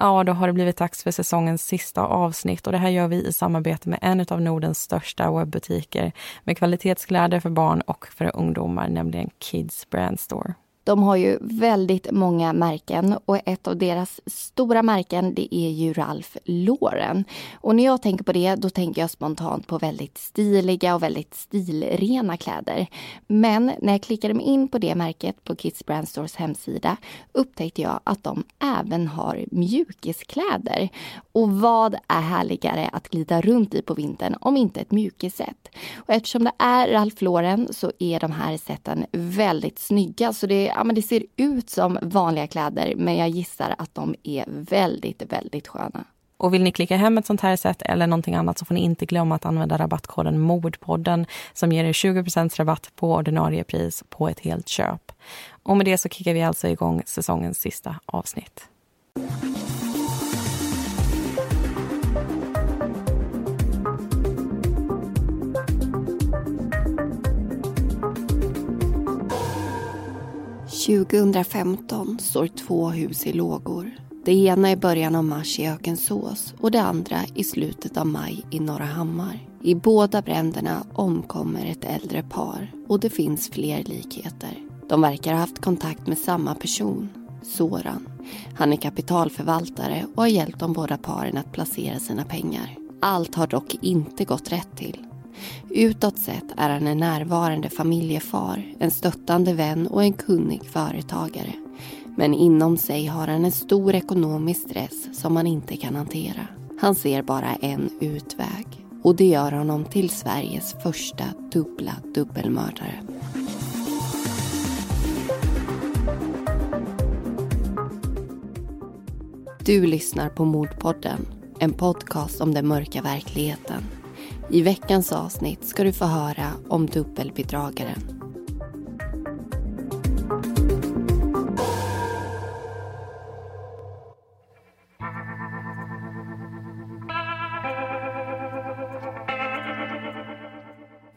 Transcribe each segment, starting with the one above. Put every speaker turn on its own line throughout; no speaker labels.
Ja, då har det blivit dags för säsongens sista avsnitt och det här gör vi i samarbete med en av Nordens största webbutiker med kvalitetskläder för barn och för ungdomar, nämligen Kids Brand Store.
De har ju väldigt många märken och ett av deras stora märken det är ju Ralph Lauren. Och när jag tänker på det då tänker jag spontant på väldigt stiliga och väldigt stilrena kläder. Men när jag klickade mig in på det märket på Kids Brand Stores hemsida upptäckte jag att de även har mjukiskläder. Och vad är härligare att glida runt i på vintern om inte ett mjukisset? Och eftersom det är Ralph Lauren så är de här seten väldigt snygga så det ja, men det ser ut som vanliga kläder men jag gissar att de är väldigt, väldigt sköna.
Och vill ni klicka hem ett sånt här set eller någonting annat så får ni inte glömma att använda rabattkoden MODPODDEN som ger er 20% rabatt på ordinarie pris på ett helt köp. Och med det så kickar vi alltså igång säsongens sista avsnitt.
2015 står två hus i lågor. Det ena i början av mars i Ökensås och det andra i slutet av maj i Norra Hammar. I båda bränderna omkommer ett äldre par och det finns fler likheter. De verkar ha haft kontakt med samma person, Soran. Han är kapitalförvaltare och har hjälpt de båda paren att placera sina pengar. Allt har dock inte gått rätt till. Utåt sett är han en närvarande familjefar, en stöttande vän och en kunnig företagare. Men inom sig har han en stor ekonomisk stress som han inte kan hantera. Han ser bara en utväg och det gör honom till Sveriges första dubbla dubbelmördare. Du lyssnar på Mordpodden, en podcast om den mörka verkligheten i veckans avsnitt ska du få höra om dubbelbedragaren.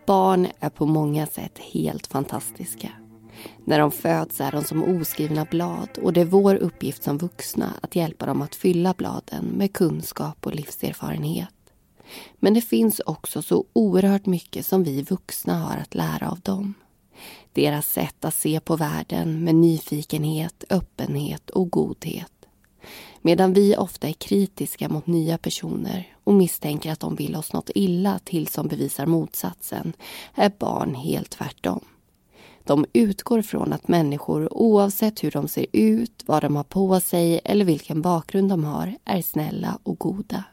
Barn är på många sätt helt fantastiska. När de föds är de som oskrivna blad och det är vår uppgift som vuxna att hjälpa dem att fylla bladen med kunskap och livserfarenhet. Men det finns också så oerhört mycket som vi vuxna har att lära av dem. Deras sätt att se på världen med nyfikenhet, öppenhet och godhet. Medan vi ofta är kritiska mot nya personer och misstänker att de vill oss något illa till som bevisar motsatsen är barn helt tvärtom. De utgår från att människor oavsett hur de ser ut, vad de har på sig eller vilken bakgrund de har är snälla och goda.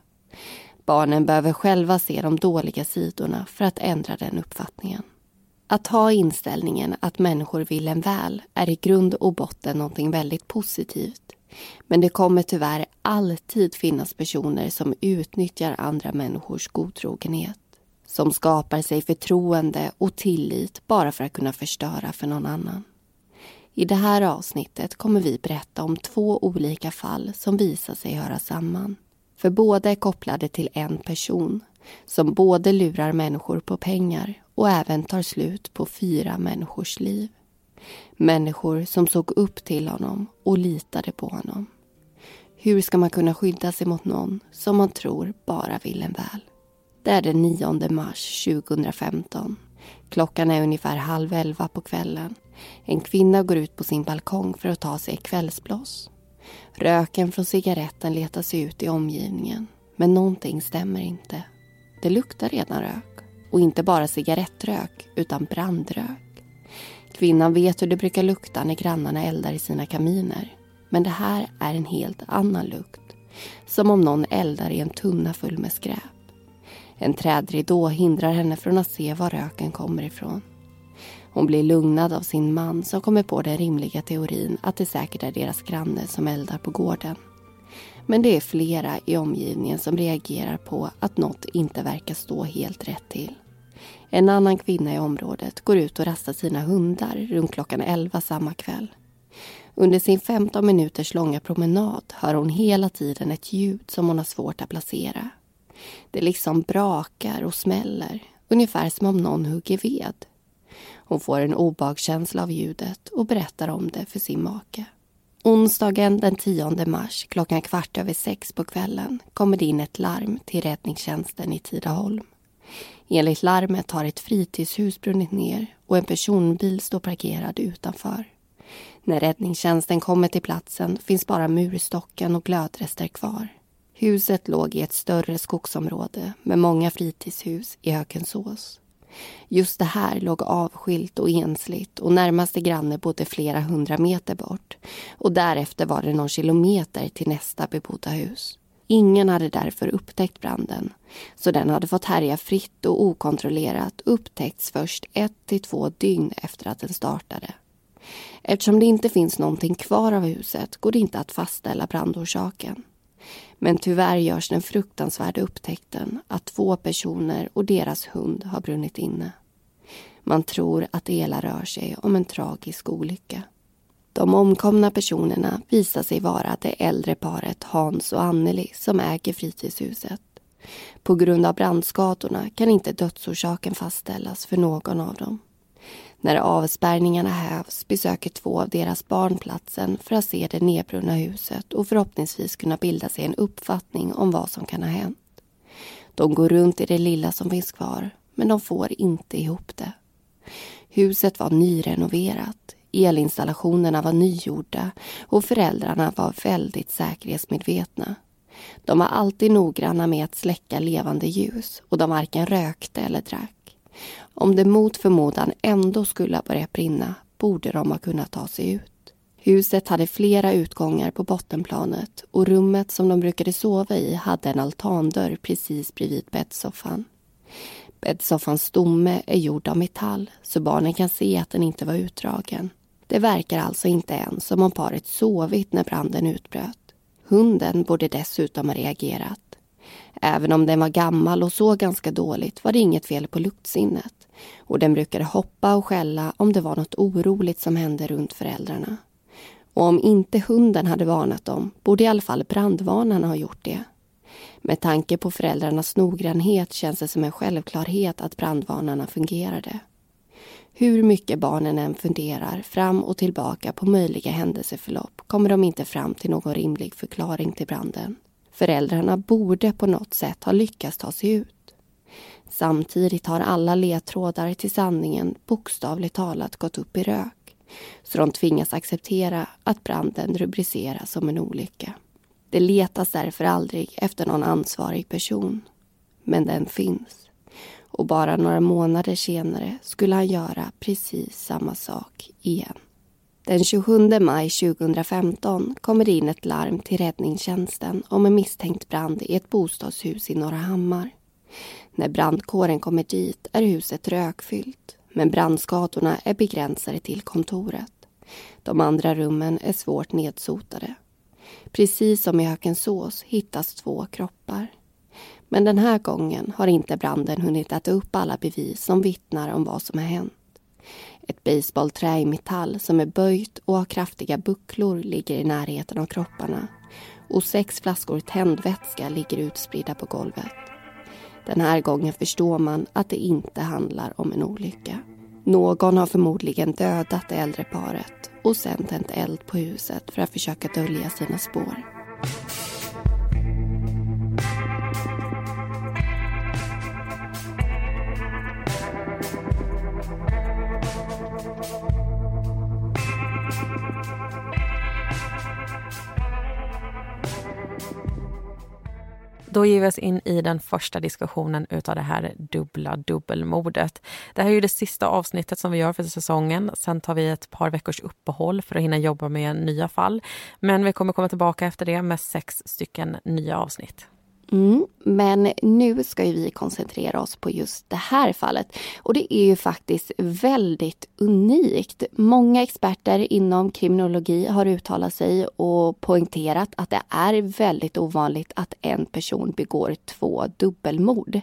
Barnen behöver själva se de dåliga sidorna för att ändra den uppfattningen. Att ha inställningen att människor vill en väl är i grund och botten någonting väldigt positivt. Men det kommer tyvärr alltid finnas personer som utnyttjar andra människors godtrogenhet. Som skapar sig förtroende och tillit bara för att kunna förstöra för någon annan. I det här avsnittet kommer vi berätta om två olika fall som visar sig höra samman. För båda är kopplade till en person som både lurar människor på pengar och även tar slut på fyra människors liv. Människor som såg upp till honom och litade på honom. Hur ska man kunna skydda sig mot någon som man tror bara vill en väl? Det är den 9 mars 2015. Klockan är ungefär halv elva på kvällen. En kvinna går ut på sin balkong för att ta sig ett kvällsblås. Röken från cigaretten letar sig ut i omgivningen. Men någonting stämmer inte. Det luktar redan rök. Och inte bara cigarettrök, utan brandrök. Kvinnan vet hur det brukar lukta när grannarna eldar i sina kaminer. Men det här är en helt annan lukt. Som om någon eldar i en tunna full med skräp. En trädridå hindrar henne från att se var röken kommer ifrån. Hon blir lugnad av sin man som kommer på den rimliga teorin att det säkert är deras granne som eldar på gården. Men det är flera i omgivningen som reagerar på att något inte verkar stå helt rätt till. En annan kvinna i området går ut och rastar sina hundar runt klockan 11 samma kväll. Under sin 15 minuters långa promenad hör hon hela tiden ett ljud som hon har svårt att placera. Det liksom brakar och smäller, ungefär som om någon hugger ved. Hon får en obehagskänsla av ljudet och berättar om det för sin make. Onsdagen den 10 mars klockan kvart över sex på kvällen kommer det in ett larm till räddningstjänsten i Tidaholm. Enligt larmet har ett fritidshus brunnit ner och en personbil står parkerad utanför. När räddningstjänsten kommer till platsen finns bara murstocken och glödrester kvar. Huset låg i ett större skogsområde med många fritidshus i Hökensås. Just det här låg avskilt och ensligt och närmaste granne bodde flera hundra meter bort. Och därefter var det någon kilometer till nästa bebodda hus. Ingen hade därför upptäckt branden. Så den hade fått härja fritt och okontrollerat upptäckts först ett till två dygn efter att den startade. Eftersom det inte finns någonting kvar av huset går det inte att fastställa brandorsaken. Men tyvärr görs den fruktansvärda upptäckten att två personer och deras hund har brunnit inne. Man tror att det hela rör sig om en tragisk olycka. De omkomna personerna visar sig vara det äldre paret Hans och Anneli som äger fritidshuset. På grund av brandskadorna kan inte dödsorsaken fastställas för någon av dem. När avspärrningarna hävs besöker två av deras barn platsen för att se det nedbrunna huset och förhoppningsvis kunna bilda sig en uppfattning om vad som kan ha hänt. De går runt i det lilla som finns kvar, men de får inte ihop det. Huset var nyrenoverat, elinstallationerna var nygjorda och föräldrarna var väldigt säkerhetsmedvetna. De var alltid noggranna med att släcka levande ljus och de varken rökte eller drack. Om det mot förmodan ändå skulle ha börjat brinna borde de ha kunnat ta sig ut. Huset hade flera utgångar på bottenplanet och rummet som de brukade sova i hade en altandörr precis bredvid bäddsoffan. Bäddsoffans stomme är gjord av metall så barnen kan se att den inte var utdragen. Det verkar alltså inte ens som om paret sovit när branden utbröt. Hunden borde dessutom ha reagerat. Även om den var gammal och såg ganska dåligt var det inget fel på luktsinnet och den brukade hoppa och skälla om det var något oroligt som hände runt föräldrarna. Och om inte hunden hade varnat dem borde i alla fall brandvarnarna ha gjort det. Med tanke på föräldrarnas noggrannhet känns det som en självklarhet att brandvarnarna fungerade. Hur mycket barnen än funderar fram och tillbaka på möjliga händelseförlopp kommer de inte fram till någon rimlig förklaring till branden. Föräldrarna borde på något sätt ha lyckats ta sig ut. Samtidigt har alla ledtrådar till sanningen bokstavligt talat gått upp i rök. Så de tvingas acceptera att branden rubriceras som en olycka. Det letas därför aldrig efter någon ansvarig person. Men den finns. Och bara några månader senare skulle han göra precis samma sak igen. Den 27 maj 2015 kommer det in ett larm till räddningstjänsten om en misstänkt brand i ett bostadshus i Norra Hammar. När brandkåren kommer dit är huset rökfyllt men brandskadorna är begränsade till kontoret. De andra rummen är svårt nedsotade. Precis som i Hökensås hittas två kroppar. Men den här gången har inte branden hunnit äta upp alla bevis som vittnar om vad som har hänt. Ett baseballträ i metall som är böjt och har kraftiga bucklor ligger i närheten av kropparna och sex flaskor tändvätska ligger utspridda på golvet. Den här gången förstår man att det inte handlar om en olycka. Någon har förmodligen dödat det äldre paret och sen tänt eld på huset för att försöka dölja sina spår.
Då ger vi oss in i den första diskussionen utav det här dubbla dubbelmordet. Det här är ju det sista avsnittet som vi gör för säsongen. Sen tar vi ett par veckors uppehåll för att hinna jobba med nya fall. Men vi kommer komma tillbaka efter det med sex stycken nya avsnitt.
Mm, men nu ska vi koncentrera oss på just det här fallet. Och det är ju faktiskt väldigt unikt. Många experter inom kriminologi har uttalat sig och poängterat att det är väldigt ovanligt att en person begår två dubbelmord.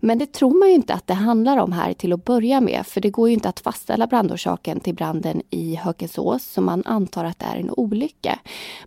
Men det tror man ju inte att det handlar om här till att börja med, för det går ju inte att fastställa brandorsaken till branden i Hökensås, så man antar att det är en olycka.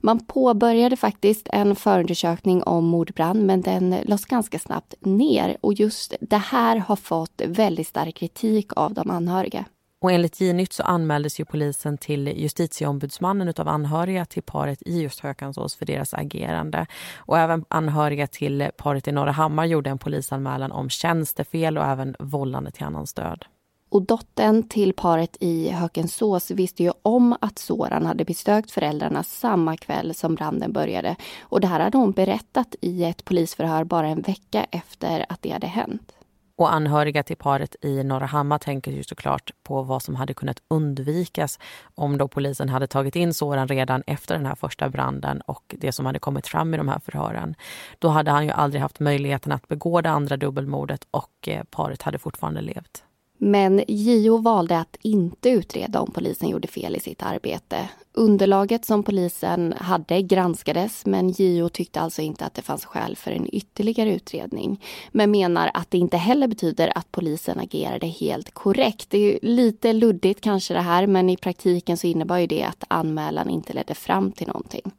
Man påbörjade faktiskt en förundersökning om mordbrand men den lades ganska snabbt ner och just det här har fått väldigt stark kritik av de anhöriga.
Och enligt J-nytt så anmäldes ju polisen till justitieombudsmannen utav anhöriga till paret i just Hökansås för deras agerande. Och även anhöriga till paret i Norra Hammar gjorde en polisanmälan om tjänstefel och även vållande till annans död.
Och dottern till paret i Hökensås visste ju om att Soran hade besökt föräldrarna samma kväll som branden började. Och det här hade hon berättat i ett polisförhör bara en vecka efter att det hade hänt.
Och anhöriga till paret i Norrahammar tänker ju såklart på vad som hade kunnat undvikas om då polisen hade tagit in Soran redan efter den här första branden och det som hade kommit fram i de här förhören. Då hade han ju aldrig haft möjligheten att begå det andra dubbelmordet och eh, paret hade fortfarande levt.
Men JO valde att inte utreda om polisen gjorde fel i sitt arbete. Underlaget som polisen hade granskades men JO tyckte alltså inte att det fanns skäl för en ytterligare utredning. Men menar att det inte heller betyder att polisen agerade helt korrekt. Det är lite luddigt kanske det här men i praktiken så innebar ju det att anmälan inte ledde fram till någonting.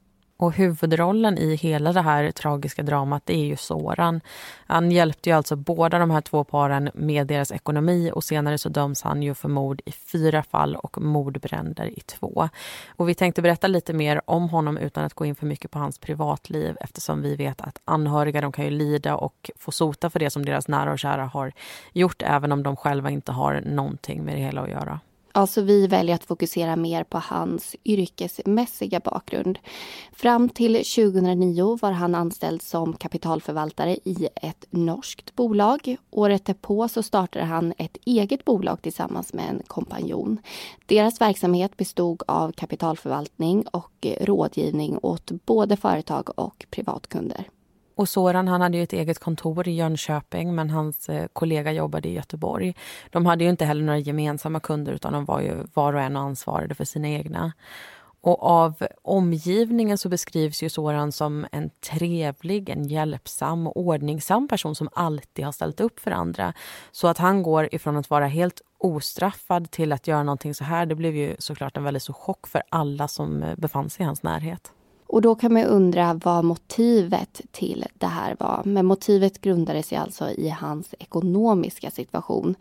Och huvudrollen i hela det här tragiska dramat det är ju Soran. Han hjälpte ju alltså båda de här två paren med deras ekonomi och senare så döms han ju för mord i fyra fall och mordbränder i två. Och vi tänkte berätta lite mer om honom utan att gå in för mycket på hans privatliv eftersom vi vet att anhöriga de kan ju lida och få sota för det som deras nära och kära har gjort även om de själva inte har någonting med det hela att göra.
Alltså vi väljer att fokusera mer på hans yrkesmässiga bakgrund. Fram till 2009 var han anställd som kapitalförvaltare i ett norskt bolag. Året därpå så startade han ett eget bolag tillsammans med en kompanjon. Deras verksamhet bestod av kapitalförvaltning och rådgivning åt både företag och privatkunder.
Och Soran han hade ju ett eget kontor i Jönköping men hans eh, kollega jobbade i Göteborg. De hade ju inte heller några gemensamma kunder utan de var ju var och en och ansvarade för sina egna. Och av omgivningen så beskrivs ju Soran som en trevlig, en hjälpsam och ordningsam person som alltid har ställt upp för andra. Så att han går ifrån att vara helt ostraffad till att göra någonting så här, det blev ju såklart en väldigt stor chock för alla som eh, befann sig i hans närhet.
Och då kan man undra vad motivet till det här var. Men motivet grundade sig alltså i hans ekonomiska situation.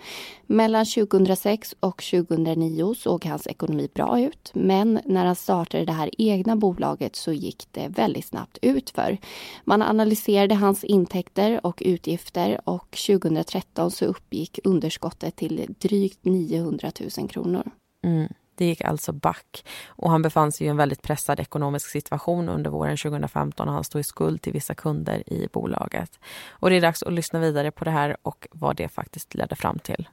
Mellan 2006 och 2009 såg hans ekonomi bra ut. Men när han startade det här egna bolaget så gick det väldigt snabbt utför. Man analyserade hans intäkter och utgifter och 2013 så uppgick underskottet till drygt 900 000 kronor.
Mm. Det gick alltså back och han befann sig i en väldigt pressad ekonomisk situation under våren 2015 och han stod i skuld till vissa kunder i bolaget. Och det är dags att lyssna vidare på det här och vad det faktiskt ledde fram till.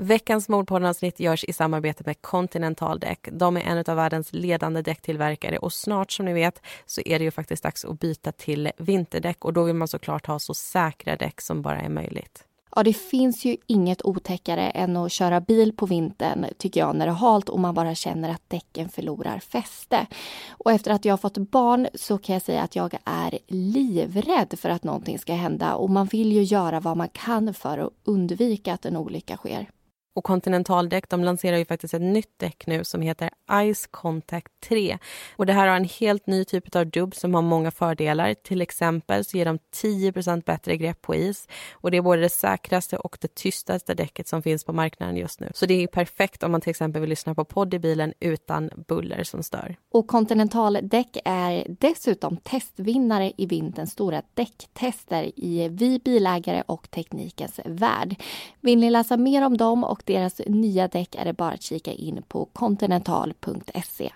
Veckans Mordpodden-avsnitt görs i samarbete med Continental Däck. De är en av världens ledande däcktillverkare och snart som ni vet så är det ju faktiskt dags att byta till vinterdäck och då vill man såklart ha så säkra däck som bara är möjligt.
Ja, det finns ju inget otäckare än att köra bil på vintern tycker jag när det är halt och man bara känner att däcken förlorar fäste. Och efter att jag har fått barn så kan jag säga att jag är livrädd för att någonting ska hända och man vill ju göra vad man kan för att undvika att en olycka sker.
Och Continentaldäck de lanserar ju faktiskt ett nytt däck nu som heter Ice Contact 3. Och det här har en helt ny typ av dubb som har många fördelar. Till exempel så ger de 10% bättre grepp på is. Och det är både det säkraste och det tystaste däcket som finns på marknaden just nu. Så det är perfekt om man till exempel vill lyssna på podd i bilen utan buller som stör.
Och Continentaldäck är dessutom testvinnare i vinterns stora däcktester i Vi bilägare och Teknikens Värld. Vill ni läsa mer om dem och deras nya däck är det bara att kika in på continental.se.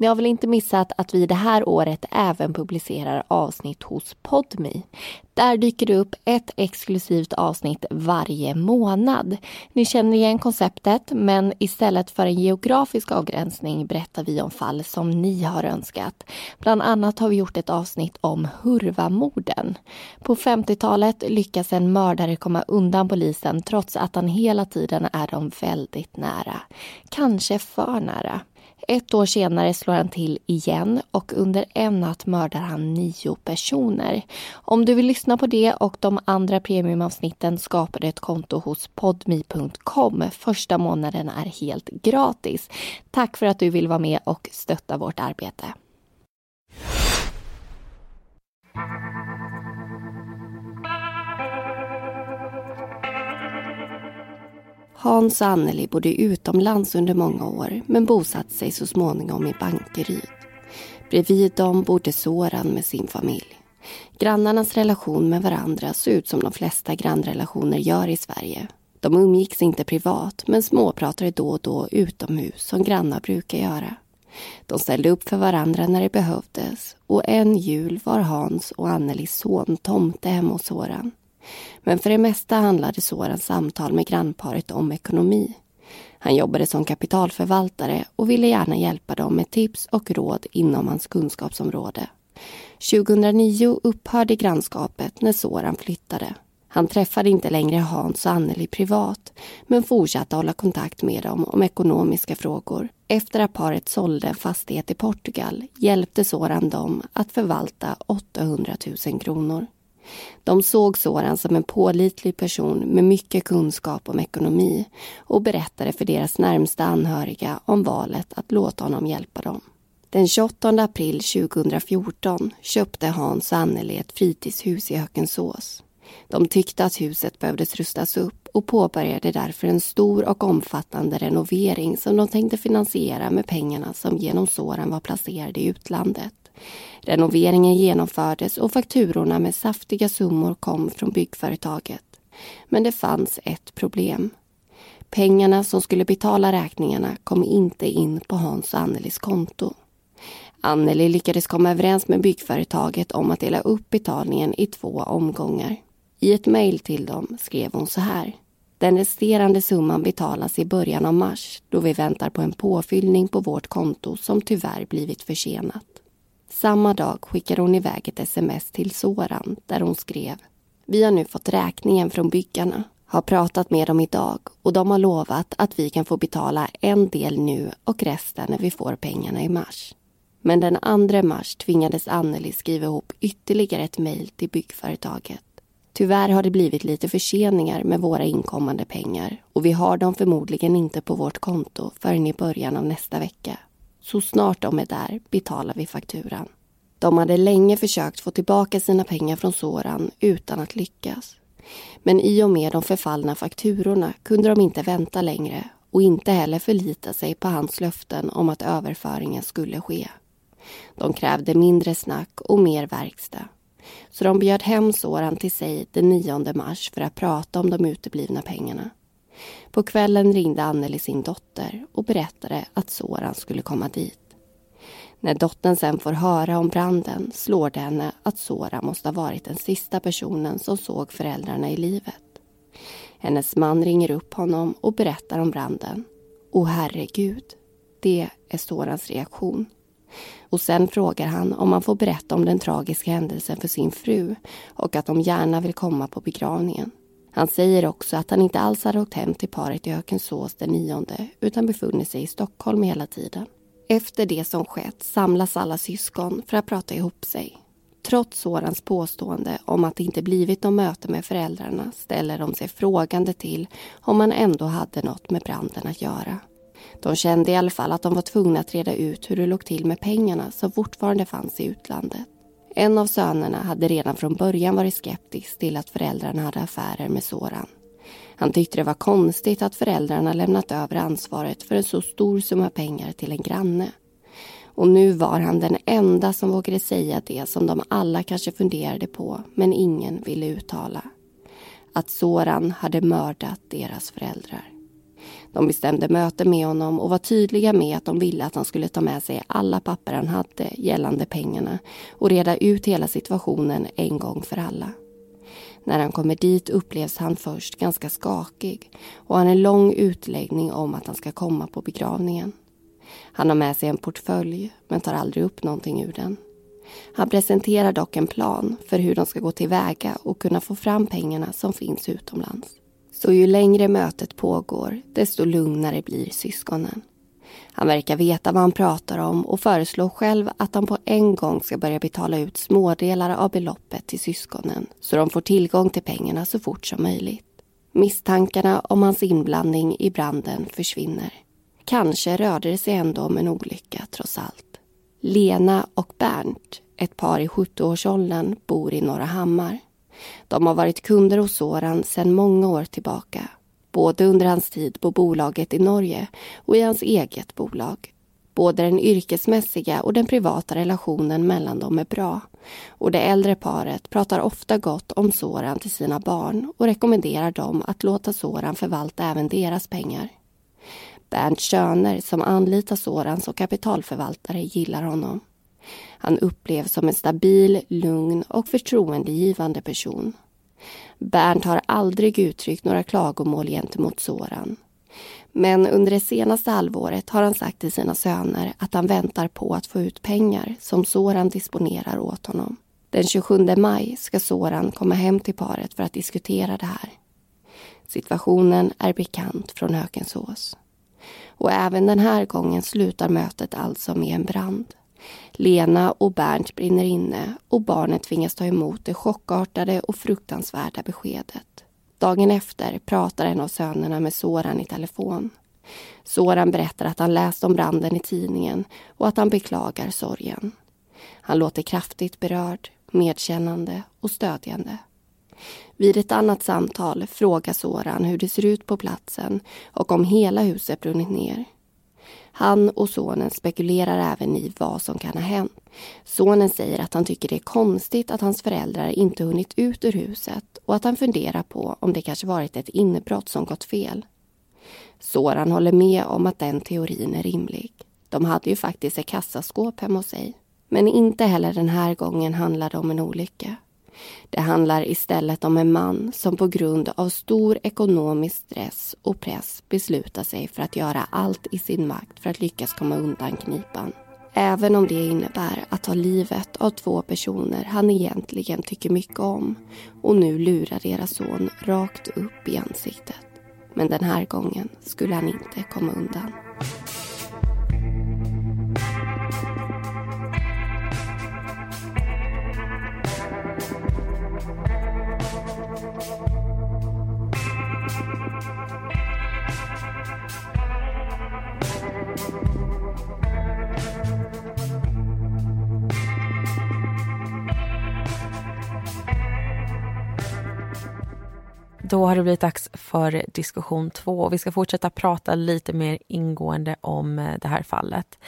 Ni har väl inte missat att vi det här året även publicerar avsnitt hos Podmi. Där dyker det upp ett exklusivt avsnitt varje månad. Ni känner igen konceptet, men istället för en geografisk avgränsning berättar vi om fall som ni har önskat. Bland annat har vi gjort ett avsnitt om Hurvamorden. På 50-talet lyckas en mördare komma undan polisen trots att han hela tiden är dem väldigt nära. Kanske för nära. Ett år senare slår han till igen och under en natt mördar han nio personer. Om du vill lyssna på det och de andra premiumavsnitten skapar du ett konto hos podmi.com. Första månaden är helt gratis. Tack för att du vill vara med och stötta vårt arbete. Hans och Anneli bodde utomlands under många år men bosatte sig så småningom i Bankeryd. Bredvid dem bodde Soran med sin familj. Grannarnas relation med varandra såg ut som de flesta grannrelationer gör i Sverige. De umgicks inte privat men småpratade då och då utomhus som grannar brukar göra. De ställde upp för varandra när det behövdes och en jul var Hans och Annelis son tomte hemma hos Soran. Men för det mesta handlade Sorans samtal med grannparet om ekonomi. Han jobbade som kapitalförvaltare och ville gärna hjälpa dem med tips och råd inom hans kunskapsområde. 2009 upphörde grannskapet när Soran flyttade. Han träffade inte längre Hans och Anneli privat men fortsatte hålla kontakt med dem om ekonomiska frågor. Efter att paret sålde en fastighet i Portugal hjälpte Soran dem att förvalta 800 000 kronor. De såg Soran som en pålitlig person med mycket kunskap om ekonomi och berättade för deras närmsta anhöriga om valet att låta honom hjälpa dem. Den 28 april 2014 köpte Hans och Anneli ett fritidshus i Hökensås. De tyckte att huset behövdes rustas upp och påbörjade därför en stor och omfattande renovering som de tänkte finansiera med pengarna som genom Soran var placerade i utlandet. Renoveringen genomfördes och fakturorna med saftiga summor kom från byggföretaget. Men det fanns ett problem. Pengarna som skulle betala räkningarna kom inte in på Hans och Annelies konto. Anneli lyckades komma överens med byggföretaget om att dela upp betalningen i två omgångar. I ett mejl till dem skrev hon så här. Den resterande summan betalas i början av mars då vi väntar på en påfyllning på vårt konto som tyvärr blivit försenat. Samma dag skickade hon iväg ett sms till Soran där hon skrev Vi har nu fått räkningen från byggarna. Har pratat med dem idag och de har lovat att vi kan få betala en del nu och resten när vi får pengarna i mars. Men den 2 mars tvingades Anneli skriva ihop ytterligare ett mejl till byggföretaget. Tyvärr har det blivit lite förseningar med våra inkommande pengar och vi har dem förmodligen inte på vårt konto förrän i början av nästa vecka. Så snart de är där betalar vi fakturan. De hade länge försökt få tillbaka sina pengar från Soran utan att lyckas. Men i och med de förfallna fakturorna kunde de inte vänta längre och inte heller förlita sig på hans löften om att överföringen skulle ske. De krävde mindre snack och mer verkstad. Så de bjöd hem Soran till sig den 9 mars för att prata om de uteblivna pengarna. På kvällen ringde Anneli sin dotter och berättade att Soran skulle komma dit. När dottern sen får höra om branden slår det henne att Soran måste ha varit den sista personen som såg föräldrarna i livet. Hennes man ringer upp honom och berättar om branden. Åh, herregud, det är Sorans reaktion. Och sen frågar han om han får berätta om den tragiska händelsen för sin fru och att de gärna vill komma på begravningen. Han säger också att han inte alls hade åkt hem till paret i Hökensås den nionde utan befunnit sig i Stockholm hela tiden. Efter det som skett samlas alla syskon för att prata ihop sig. Trots Sorans påstående om att det inte blivit något möte med föräldrarna ställer de sig frågande till om man ändå hade något med branden att göra. De kände i alla fall att de var tvungna att reda ut hur det låg till med pengarna som fortfarande fanns i utlandet. En av sönerna hade redan från början varit skeptisk till att föräldrarna hade affärer med Soran. Han tyckte det var konstigt att föräldrarna lämnat över ansvaret för en så stor summa pengar till en granne. Och nu var han den enda som vågade säga det som de alla kanske funderade på men ingen ville uttala. Att Soran hade mördat deras föräldrar. De bestämde möte med honom och var tydliga med att de ville att han skulle ta med sig alla papper han hade gällande pengarna och reda ut hela situationen en gång för alla. När han kommer dit upplevs han först ganska skakig och har en lång utläggning om att han ska komma på begravningen. Han har med sig en portfölj men tar aldrig upp någonting ur den. Han presenterar dock en plan för hur de ska gå tillväga och kunna få fram pengarna som finns utomlands. Så ju längre mötet pågår, desto lugnare blir syskonen. Han verkar veta vad han pratar om och föreslår själv att han på en gång ska börja betala ut smådelar av beloppet till syskonen så de får tillgång till pengarna så fort som möjligt. Misstankarna om hans inblandning i branden försvinner. Kanske rörde det sig ändå om en olycka trots allt. Lena och Bernt, ett par i 70-årsåldern, bor i Norra Hammar. De har varit kunder hos Soran sedan många år tillbaka. både under hans tid på bolaget i Norge och i hans eget bolag. Både den yrkesmässiga och den privata relationen mellan dem är bra och det äldre paret pratar ofta gott om Soran till sina barn och rekommenderar dem att låta Soran förvalta även deras pengar. Bernt Schöner, som anlitar Soran som kapitalförvaltare, gillar honom. Han upplevs som en stabil, lugn och förtroendegivande person. Bernt har aldrig uttryckt några klagomål gentemot Soran. Men under det senaste halvåret har han sagt till sina söner att han väntar på att få ut pengar som Soran disponerar åt honom. Den 27 maj ska Soran komma hem till paret för att diskutera det här. Situationen är bekant från Hökensås. Och även den här gången slutar mötet alltså med en brand. Lena och Bernt brinner inne och barnet tvingas ta emot det chockartade och fruktansvärda beskedet. Dagen efter pratar en av sönerna med Soran i telefon. Soran berättar att han läst om branden i tidningen och att han beklagar sorgen. Han låter kraftigt berörd, medkännande och stödjande. Vid ett annat samtal frågar Soran hur det ser ut på platsen och om hela huset brunnit ner. Han och sonen spekulerar även i vad som kan ha hänt. Sonen säger att han tycker det är konstigt att hans föräldrar inte hunnit ut ur huset och att han funderar på om det kanske varit ett inbrott som gått fel. Soran håller med om att den teorin är rimlig. De hade ju faktiskt ett kassaskåp hemma hos sig. Men inte heller den här gången handlar det om en olycka. Det handlar istället om en man som på grund av stor ekonomisk stress och press beslutar sig för att göra allt i sin makt för att lyckas komma undan knipan. Även om det innebär att ta livet av två personer han egentligen tycker mycket om och nu lurar deras son rakt upp i ansiktet. Men den här gången skulle han inte komma undan.
Då har det blivit dags för diskussion två. Vi ska fortsätta prata lite mer ingående om eh, det här fallet.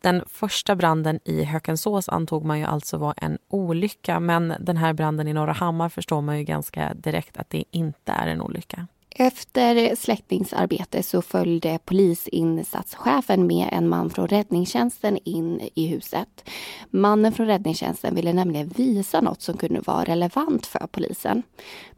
Den första branden i Hökensås antog man ju alltså var en olycka men den här branden i Norra Hammar förstår man ju ganska direkt att det inte är en olycka.
Efter släckningsarbete så följde polisinsatschefen med en man från räddningstjänsten in i huset. Mannen från räddningstjänsten ville nämligen visa något som kunde vara relevant för polisen.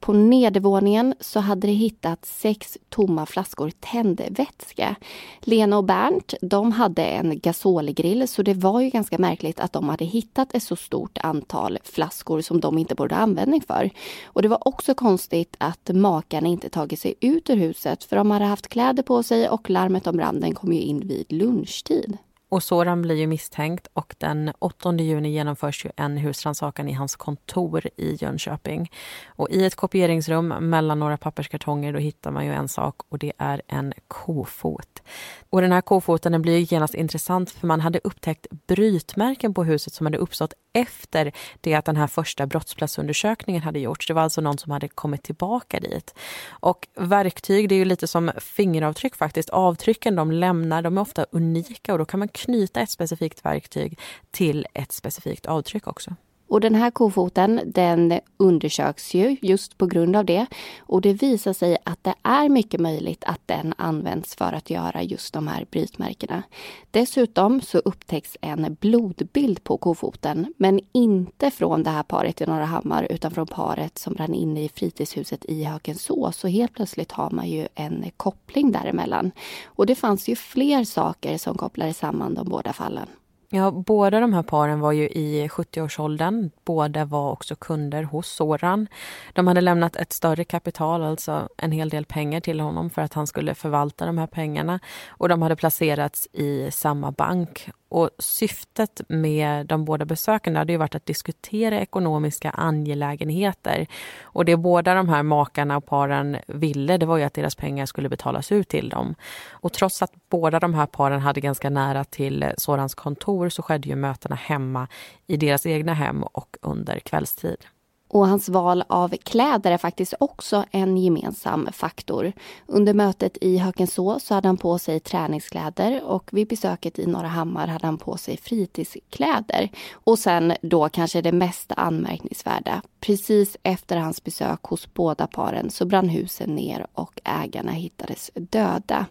På nedervåningen så hade det hittats sex tomma flaskor tändvätska. Lena och Bernt, de hade en gasolgrill så det var ju ganska märkligt att de hade hittat ett så stort antal flaskor som de inte borde ha användning för. Och det var också konstigt att makarna inte tagit sig ut ur huset för de hade haft kläder på sig och larmet om branden kom ju in vid lunchtid.
Och Soran blir ju misstänkt och den 8 juni genomförs ju en husrannsakan i hans kontor i Jönköping. Och i ett kopieringsrum mellan några papperskartonger då hittar man ju en sak och det är en kofot. Och den här kofoten den blir ju genast intressant för man hade upptäckt brytmärken på huset som hade uppstått efter det att den här första brottsplatsundersökningen hade gjorts. Det var alltså någon som hade kommit tillbaka dit. Och verktyg, det är ju lite som fingeravtryck faktiskt. Avtrycken de lämnar, de är ofta unika och då kan man knyta ett specifikt verktyg till ett specifikt avtryck också.
Och den här kofoten den undersöks ju just på grund av det. Och det visar sig att det är mycket möjligt att den används för att göra just de här brytmärkena. Dessutom så upptäcks en blodbild på kofoten, men inte från det här paret i Norra Hammar utan från paret som brann inne i fritidshuset i Hökensås. Så helt plötsligt har man ju en koppling däremellan. Och det fanns ju fler saker som kopplade samman de båda fallen.
Ja, båda de här paren var ju i 70-årsåldern. Båda var också kunder hos Soran. De hade lämnat ett större kapital, alltså en hel del pengar till honom för att han skulle förvalta de här pengarna. Och de hade placerats i samma bank och syftet med de båda besöken hade ju varit att diskutera ekonomiska angelägenheter. Och det båda de här makarna och paren ville, det var ju att deras pengar skulle betalas ut till dem. Och trots att båda de här paren hade ganska nära till Sorans kontor så skedde ju mötena hemma i deras egna hem och under kvällstid.
Och hans val av kläder är faktiskt också en gemensam faktor. Under mötet i Hökensås så hade han på sig träningskläder och vid besöket i Norra Hammar hade han på sig fritidskläder. Och sen då kanske det mest anmärkningsvärda. Precis efter hans besök hos båda paren så brann husen ner och ägarna hittades döda.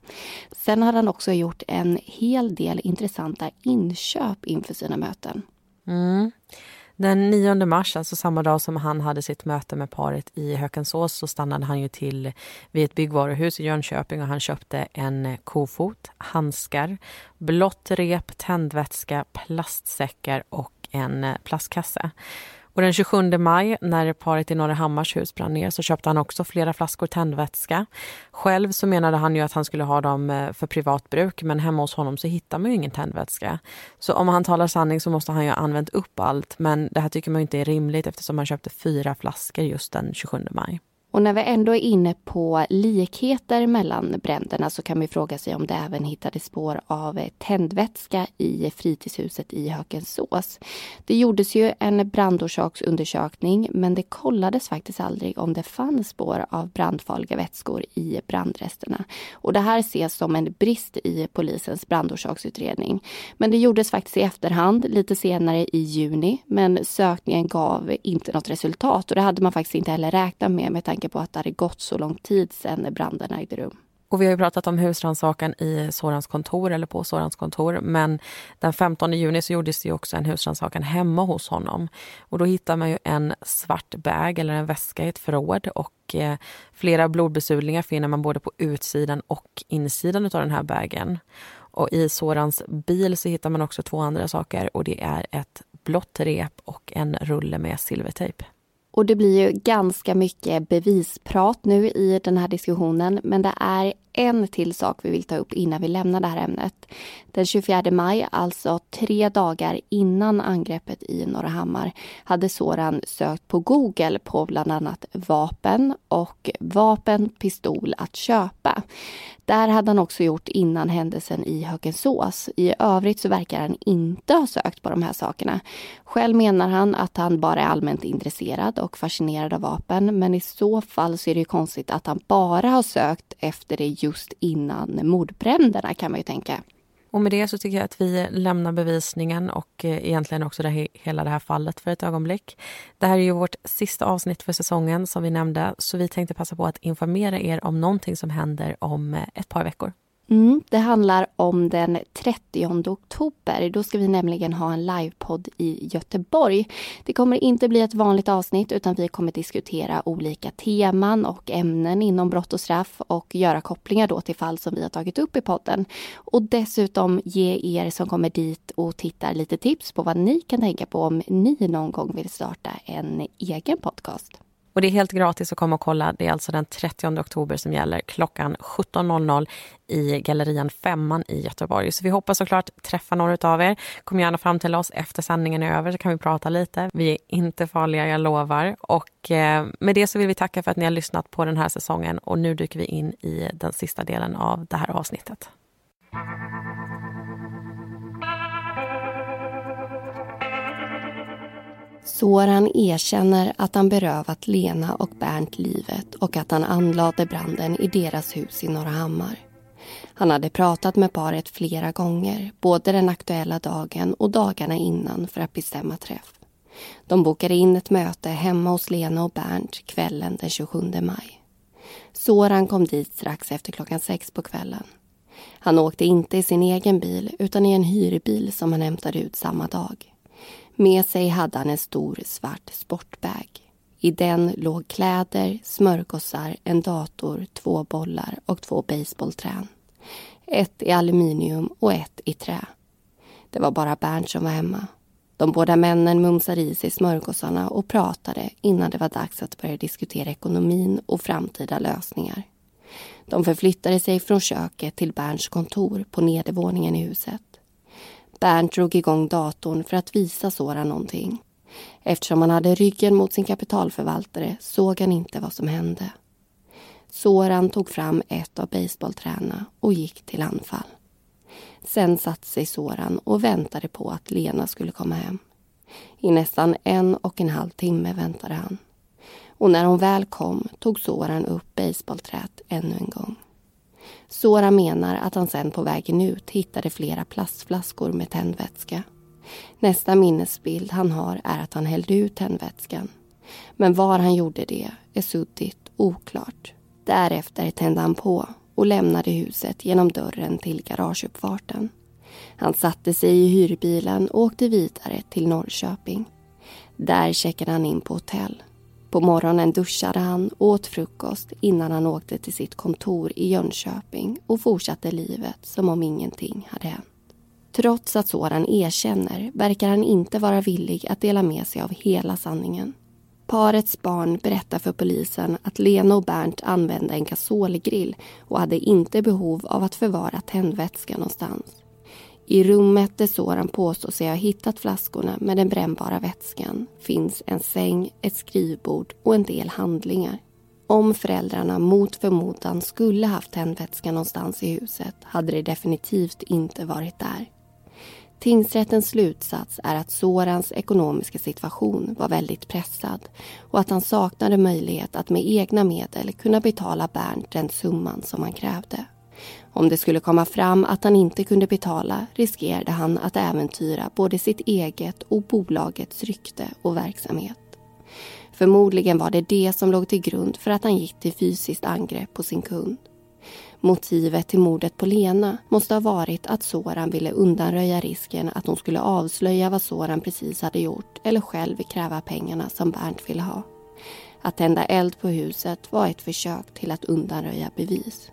Sen hade han också gjort en hel del intressanta inköp inför sina möten.
Mm. Den 9 mars, alltså samma dag som han hade sitt möte med paret i Hökensås så stannade han ju till vid ett byggvaruhus i Jönköping och han köpte en kofot, handskar, blått rep, tändvätska, plastsäckar och en plastkasse. Och den 27 maj när paret i Norrahammars hus brann ner så köpte han också flera flaskor tändvätska. Själv så menade han ju att han skulle ha dem eh, för privat bruk men hemma hos honom så hittar man ju ingen tändvätska. Så om han talar sanning så måste han ju ha använt upp allt men det här tycker man inte är rimligt eftersom han köpte fyra flaskor just den 27 maj.
Och när vi ändå är inne på likheter mellan bränderna så kan man fråga sig om det även hittades spår av tändvätska i fritidshuset i Hökensås. Det gjordes ju en brandorsaksundersökning men det kollades faktiskt aldrig om det fanns spår av brandfarliga vätskor i brandresterna. Och det här ses som en brist i polisens brandorsaksutredning. Men det gjordes faktiskt i efterhand lite senare i juni men sökningen gav inte något resultat och det hade man faktiskt inte heller räknat med med tanke tanke på att det hade gått så lång tid sedan branden ägde rum.
Och vi har ju pratat om husrannsakan i Sorans kontor eller på Sorans kontor. Men den 15 juni så gjordes det också en husrannsakan hemma hos honom. Och då hittar man ju en svart bag eller en väska i ett förråd och eh, flera blodbesudlingar finner man både på utsidan och insidan av den här bagen. Och i Sorans bil så hittar man också två andra saker och det är ett blått rep och en rulle med silvertejp.
Och det blir ju ganska mycket bevisprat nu i den här diskussionen men det är en till sak vi vill ta upp innan vi lämnar det här ämnet. Den 24 maj, alltså tre dagar innan angreppet i Norra Hammar, hade Soran sökt på Google på bland annat vapen och vapen, pistol att köpa. Där hade han också gjort innan händelsen i Hökensås. I övrigt så verkar han inte ha sökt på de här sakerna. Själv menar han att han bara är allmänt intresserad och fascinerad av vapen men i så fall så är det ju konstigt att han bara har sökt efter det just innan mordbränderna kan man ju tänka.
Och med det så tycker jag att vi lämnar bevisningen och eh, egentligen också det, hela det här fallet för ett ögonblick. Det här är ju vårt sista avsnitt för säsongen som vi nämnde så vi tänkte passa på att informera er om någonting som händer om eh, ett par veckor.
Mm, det handlar om den 30 oktober. Då ska vi nämligen ha en livepodd i Göteborg. Det kommer inte bli ett vanligt avsnitt utan vi kommer diskutera olika teman och ämnen inom brott och straff och göra kopplingar då till fall som vi har tagit upp i podden. Och dessutom ge er som kommer dit och tittar lite tips på vad ni kan tänka på om ni någon gång vill starta en egen podcast.
Och det är helt gratis att komma och kolla. Det är alltså den 30 oktober som gäller klockan 17.00 i Gallerian Femman i Göteborg. Så vi hoppas såklart träffa några av er. Kom gärna fram till oss efter sändningen är över så kan vi prata lite. Vi är inte farliga, jag lovar. Och eh, med det så vill vi tacka för att ni har lyssnat på den här säsongen och nu dyker vi in i den sista delen av det här avsnittet.
Soran erkänner att han berövat Lena och Bernt livet och att han anlade branden i deras hus i Norra Hammar. Han hade pratat med paret flera gånger, både den aktuella dagen och dagarna innan för att bestämma träff. De bokade in ett möte hemma hos Lena och Bernt kvällen den 27 maj. Soran kom dit strax efter klockan sex på kvällen. Han åkte inte i sin egen bil utan i en hyrbil som han hämtade ut samma dag. Med sig hade han en stor svart sportbag. I den låg kläder, smörgåsar, en dator, två bollar och två baseballträn. Ett i aluminium och ett i trä. Det var bara Bernt som var hemma. De båda männen mumsade i sig smörgåsarna och pratade innan det var dags att börja diskutera ekonomin och framtida lösningar. De förflyttade sig från köket till Bernts kontor på nedervåningen i huset. Bernt drog igång datorn för att visa Sora någonting. Eftersom han hade ryggen mot sin kapitalförvaltare såg han inte vad som hände. Soran tog fram ett av baseballträna och gick till anfall. Sen satte sig Soran och väntade på att Lena skulle komma hem. I nästan en och en halv timme väntade han. och när hon väl kom tog Soran upp baseballträt ännu en gång. Sora menar att han sen på vägen ut hittade flera plastflaskor med tändvätska. Nästa minnesbild han har är att han hällde ut tändvätskan. Men var han gjorde det är suddigt oklart. Därefter tände han på och lämnade huset genom dörren till garageuppfarten. Han satte sig i hyrbilen och åkte vidare till Norrköping. Där checkade han in på hotell. På morgonen duschade han och åt frukost innan han åkte till sitt kontor i Jönköping och fortsatte livet som om ingenting hade hänt. Trots att Soran erkänner verkar han inte vara villig att dela med sig av hela sanningen. Parets barn berättar för polisen att Lena och Bernt använde en gasolgrill och hade inte behov av att förvara tändvätska någonstans. I rummet där Soran påstår sig ha hittat flaskorna med den brännbara vätskan finns en säng, ett skrivbord och en del handlingar. Om föräldrarna mot förmodan skulle haft tändvätska någonstans i huset hade det definitivt inte varit där. Tingsrättens slutsats är att Sorans ekonomiska situation var väldigt pressad och att han saknade möjlighet att med egna medel kunna betala Bernt den summan som han krävde. Om det skulle komma fram att han inte kunde betala riskerade han att äventyra både sitt eget och bolagets rykte och verksamhet. Förmodligen var det det som låg till grund för att han gick till fysiskt angrepp på sin kund. Motivet till mordet på Lena måste ha varit att Soran ville undanröja risken att hon skulle avslöja vad Soran precis hade gjort eller själv kräva pengarna som Bernt ville ha. Att tända eld på huset var ett försök till att undanröja bevis.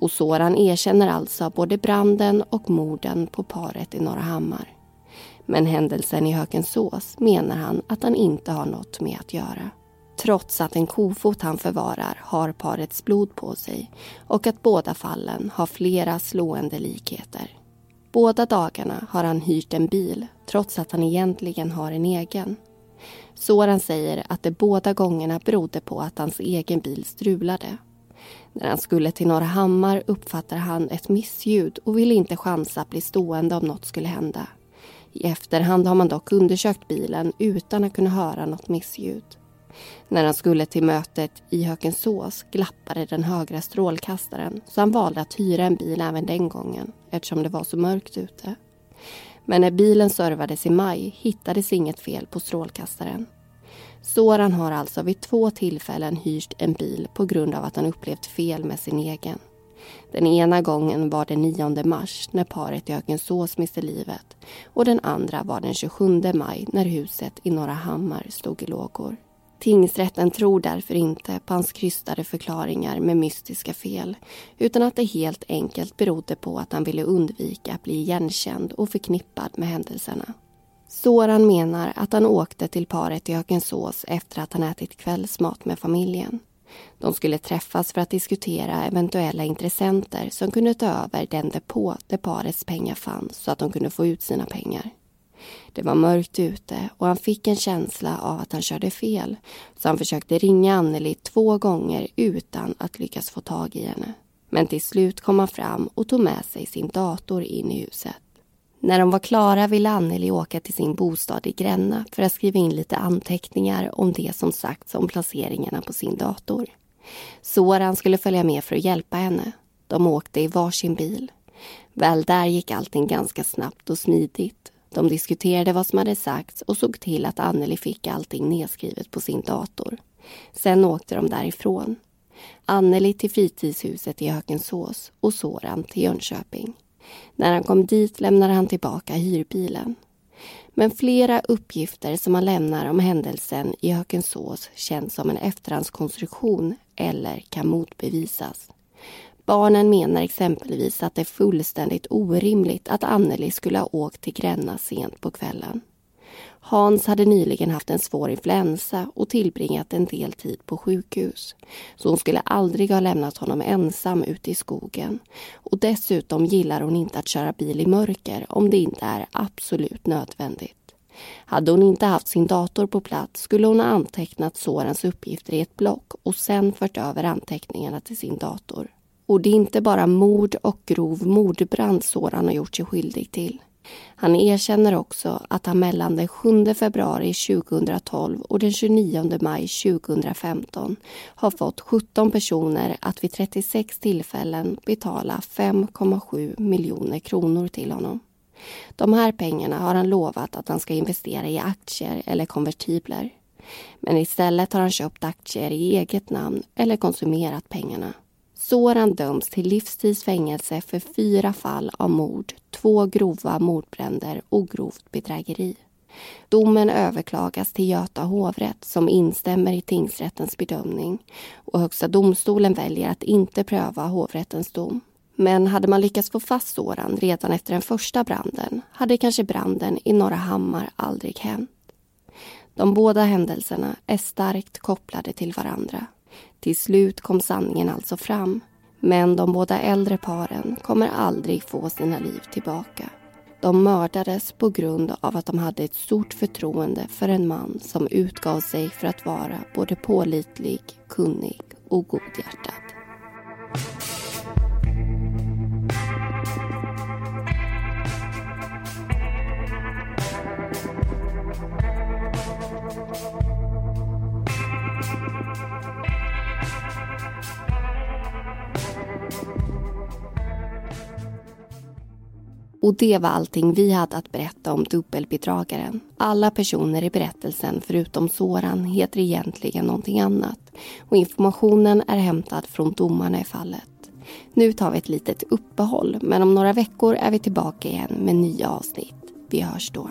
Och Soran erkänner alltså både branden och morden på paret i Norra Hammar. Men händelsen i Hökensås menar han att han inte har något med att göra trots att en kofot han förvarar har parets blod på sig och att båda fallen har flera slående likheter. Båda dagarna har han hyrt en bil trots att han egentligen har en egen. Soran säger att det båda gångerna berodde på att hans egen bil strulade. När han skulle till Norra Hammar uppfattar han ett missljud och vill inte chansa att bli stående om något skulle hända. I efterhand har man dock undersökt bilen utan att kunna höra något missljud. När han skulle till mötet i Hökensås glappade den högra strålkastaren så han valde att hyra en bil även den gången eftersom det var så mörkt ute. Men när bilen servades i maj hittades inget fel på strålkastaren. Soran har alltså vid två tillfällen hyrt en bil på grund av att han upplevt fel med sin egen. Den ena gången var den 9 mars när paret i Hökensås miste livet och den andra var den 27 maj när huset i Norra Hammar stod i lågor. Tingsrätten tror därför inte på hans krystade förklaringar med mystiska fel utan att det helt enkelt berodde på att han ville undvika att bli igenkänd och förknippad med händelserna. Soran menar att han åkte till paret i Hökensås efter att han ätit kvällsmat med familjen. De skulle träffas för att diskutera eventuella intressenter som kunde ta över den depå där parets pengar fanns så att de kunde få ut sina pengar. Det var mörkt ute och han fick en känsla av att han körde fel. Så han försökte ringa Anneli två gånger utan att lyckas få tag i henne. Men till slut kom han fram och tog med sig sin dator in i huset. När de var klara ville Anneli åka till sin bostad i Gränna för att skriva in lite anteckningar om det som sagts om placeringarna på sin dator. Soran skulle följa med för att hjälpa henne. De åkte i varsin bil. Väl där gick allting ganska snabbt och smidigt. De diskuterade vad som hade sagts och såg till att Anneli fick allting nedskrivet på sin dator. Sen åkte de därifrån. Anneli till fritidshuset i Hökensås och Soran till Jönköping. När han kom dit lämnade han tillbaka hyrbilen. Men flera uppgifter som han lämnar om händelsen i Hökensås känns som en efterhandskonstruktion eller kan motbevisas. Barnen menar exempelvis att det är fullständigt orimligt att Anneli skulle ha åkt till Gränna sent på kvällen. Hans hade nyligen haft en svår influensa och tillbringat en del tid på sjukhus. Så hon skulle aldrig ha lämnat honom ensam ute i skogen. Och dessutom gillar hon inte att köra bil i mörker om det inte är absolut nödvändigt. Hade hon inte haft sin dator på plats skulle hon ha antecknat sårens uppgifter i ett block och sen fört över anteckningarna till sin dator. Och det är inte bara mord och grov mordbrand Soran har gjort sig skyldig till. Han erkänner också att han mellan den 7 februari 2012 och den 29 maj 2015 har fått 17 personer att vid 36 tillfällen betala 5,7 miljoner kronor till honom. De här pengarna har han lovat att han ska investera i aktier eller konvertibler. Men istället har han köpt aktier i eget namn eller konsumerat pengarna. Soran döms till livstidsfängelse för fyra fall av mord, två grova mordbränder och grovt bedrägeri. Domen överklagas till Göta hovrätt som instämmer i tingsrättens bedömning och Högsta domstolen väljer att inte pröva hovrättens dom. Men hade man lyckats få fast Soran redan efter den första branden hade kanske branden i Norra Hammar aldrig hänt. De båda händelserna är starkt kopplade till varandra. Till slut kom sanningen alltså fram. Men de båda äldre paren kommer aldrig få sina liv tillbaka. De mördades på grund av att de hade ett stort förtroende för en man som utgav sig för att vara både pålitlig, kunnig och godhjärtad. Och det var allting vi hade att berätta om dubbelbedragaren. Alla personer i berättelsen förutom Soran heter egentligen någonting annat och informationen är hämtad från domarna i fallet. Nu tar vi ett litet uppehåll men om några veckor är vi tillbaka igen med nya avsnitt. Vi hörs då.